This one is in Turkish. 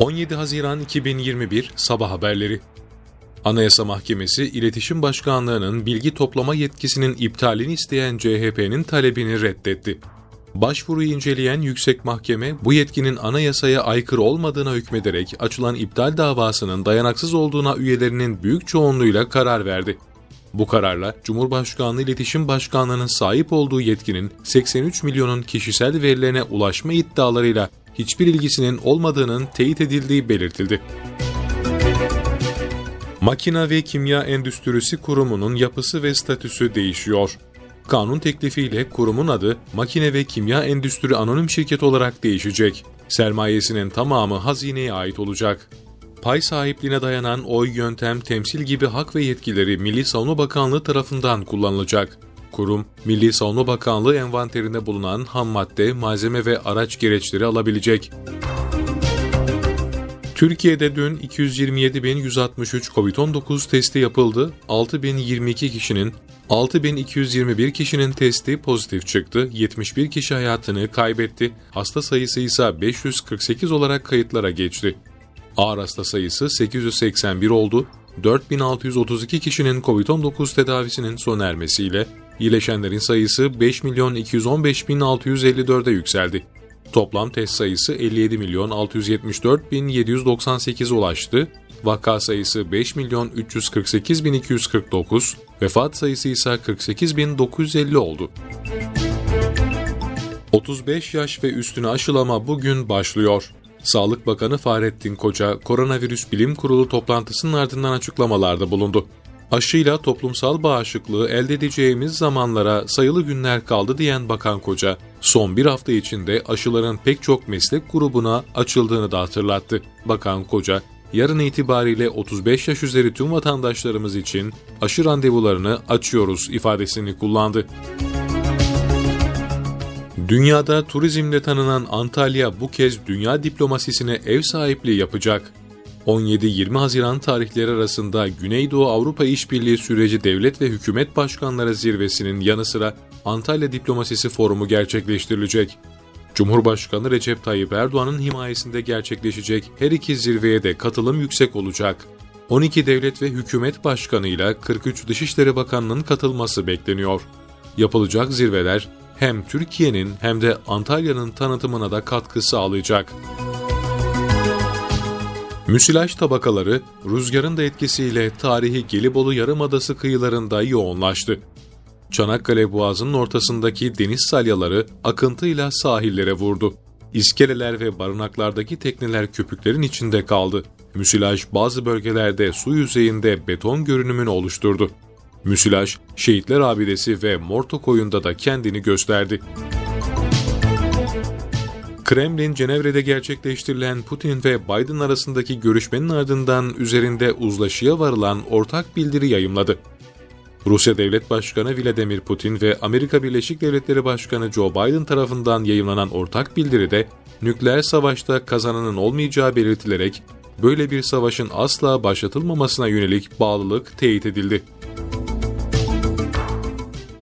17 Haziran 2021 Sabah Haberleri Anayasa Mahkemesi İletişim Başkanlığı'nın bilgi toplama yetkisinin iptalini isteyen CHP'nin talebini reddetti. Başvuruyu inceleyen yüksek mahkeme bu yetkinin anayasaya aykırı olmadığına hükmederek açılan iptal davasının dayanaksız olduğuna üyelerinin büyük çoğunluğuyla karar verdi. Bu kararla Cumhurbaşkanlığı İletişim Başkanlığı'nın sahip olduğu yetkinin 83 milyonun kişisel verilerine ulaşma iddialarıyla hiçbir ilgisinin olmadığının teyit edildiği belirtildi. Makina ve Kimya Endüstrisi Kurumu'nun yapısı ve statüsü değişiyor. Kanun teklifiyle kurumun adı Makine ve Kimya Endüstri Anonim Şirket olarak değişecek. Sermayesinin tamamı hazineye ait olacak. Pay sahipliğine dayanan oy yöntem temsil gibi hak ve yetkileri Milli Savunma Bakanlığı tarafından kullanılacak. Kurum, Milli Savunma Bakanlığı envanterinde bulunan ham madde, malzeme ve araç gereçleri alabilecek. Türkiye'de dün 227.163 COVID-19 testi yapıldı. 6.022 kişinin 6.221 kişinin testi pozitif çıktı. 71 kişi hayatını kaybetti. Hasta sayısı ise 548 olarak kayıtlara geçti. Ağır hasta sayısı 881 oldu. 4632 kişinin COVID-19 tedavisinin sona ermesiyle iyileşenlerin sayısı 5 milyon 215 bin 654'e yükseldi. Toplam test sayısı 57 milyon 674 bin 798 ulaştı. Vaka sayısı 5 milyon 348 bin 249, vefat sayısı ise 48 bin 950 oldu. 35 yaş ve üstüne aşılama bugün başlıyor. Sağlık Bakanı Fahrettin Koca, Koronavirüs Bilim Kurulu toplantısının ardından açıklamalarda bulundu. Aşıyla toplumsal bağışıklığı elde edeceğimiz zamanlara sayılı günler kaldı diyen Bakan Koca, son bir hafta içinde aşıların pek çok meslek grubuna açıldığını da hatırlattı. Bakan Koca, yarın itibariyle 35 yaş üzeri tüm vatandaşlarımız için aşı randevularını açıyoruz ifadesini kullandı. Dünyada turizmle tanınan Antalya bu kez dünya diplomasisine ev sahipliği yapacak. 17-20 Haziran tarihleri arasında Güneydoğu Avrupa İşbirliği Süreci Devlet ve Hükümet Başkanları Zirvesi'nin yanı sıra Antalya Diplomasisi Forumu gerçekleştirilecek. Cumhurbaşkanı Recep Tayyip Erdoğan'ın himayesinde gerçekleşecek her iki zirveye de katılım yüksek olacak. 12 devlet ve hükümet başkanıyla 43 Dışişleri Bakanı'nın katılması bekleniyor. Yapılacak zirveler hem Türkiye'nin hem de Antalya'nın tanıtımına da katkı sağlayacak. Müsilaj tabakaları rüzgarın da etkisiyle tarihi Gelibolu Yarımadası kıyılarında yoğunlaştı. Çanakkale Boğazı'nın ortasındaki deniz salyaları akıntıyla sahillere vurdu. İskeleler ve barınaklardaki tekneler köpüklerin içinde kaldı. Müsilaj bazı bölgelerde su yüzeyinde beton görünümünü oluşturdu. Müsilaj, Şehitler Abidesi ve Morto koyunda da kendini gösterdi. Kremlin, Cenevre'de gerçekleştirilen Putin ve Biden arasındaki görüşmenin ardından üzerinde uzlaşıya varılan ortak bildiri yayımladı. Rusya Devlet Başkanı Vladimir Putin ve Amerika Birleşik Devletleri Başkanı Joe Biden tarafından yayımlanan ortak bildiride nükleer savaşta kazananın olmayacağı belirtilerek böyle bir savaşın asla başlatılmamasına yönelik bağlılık teyit edildi.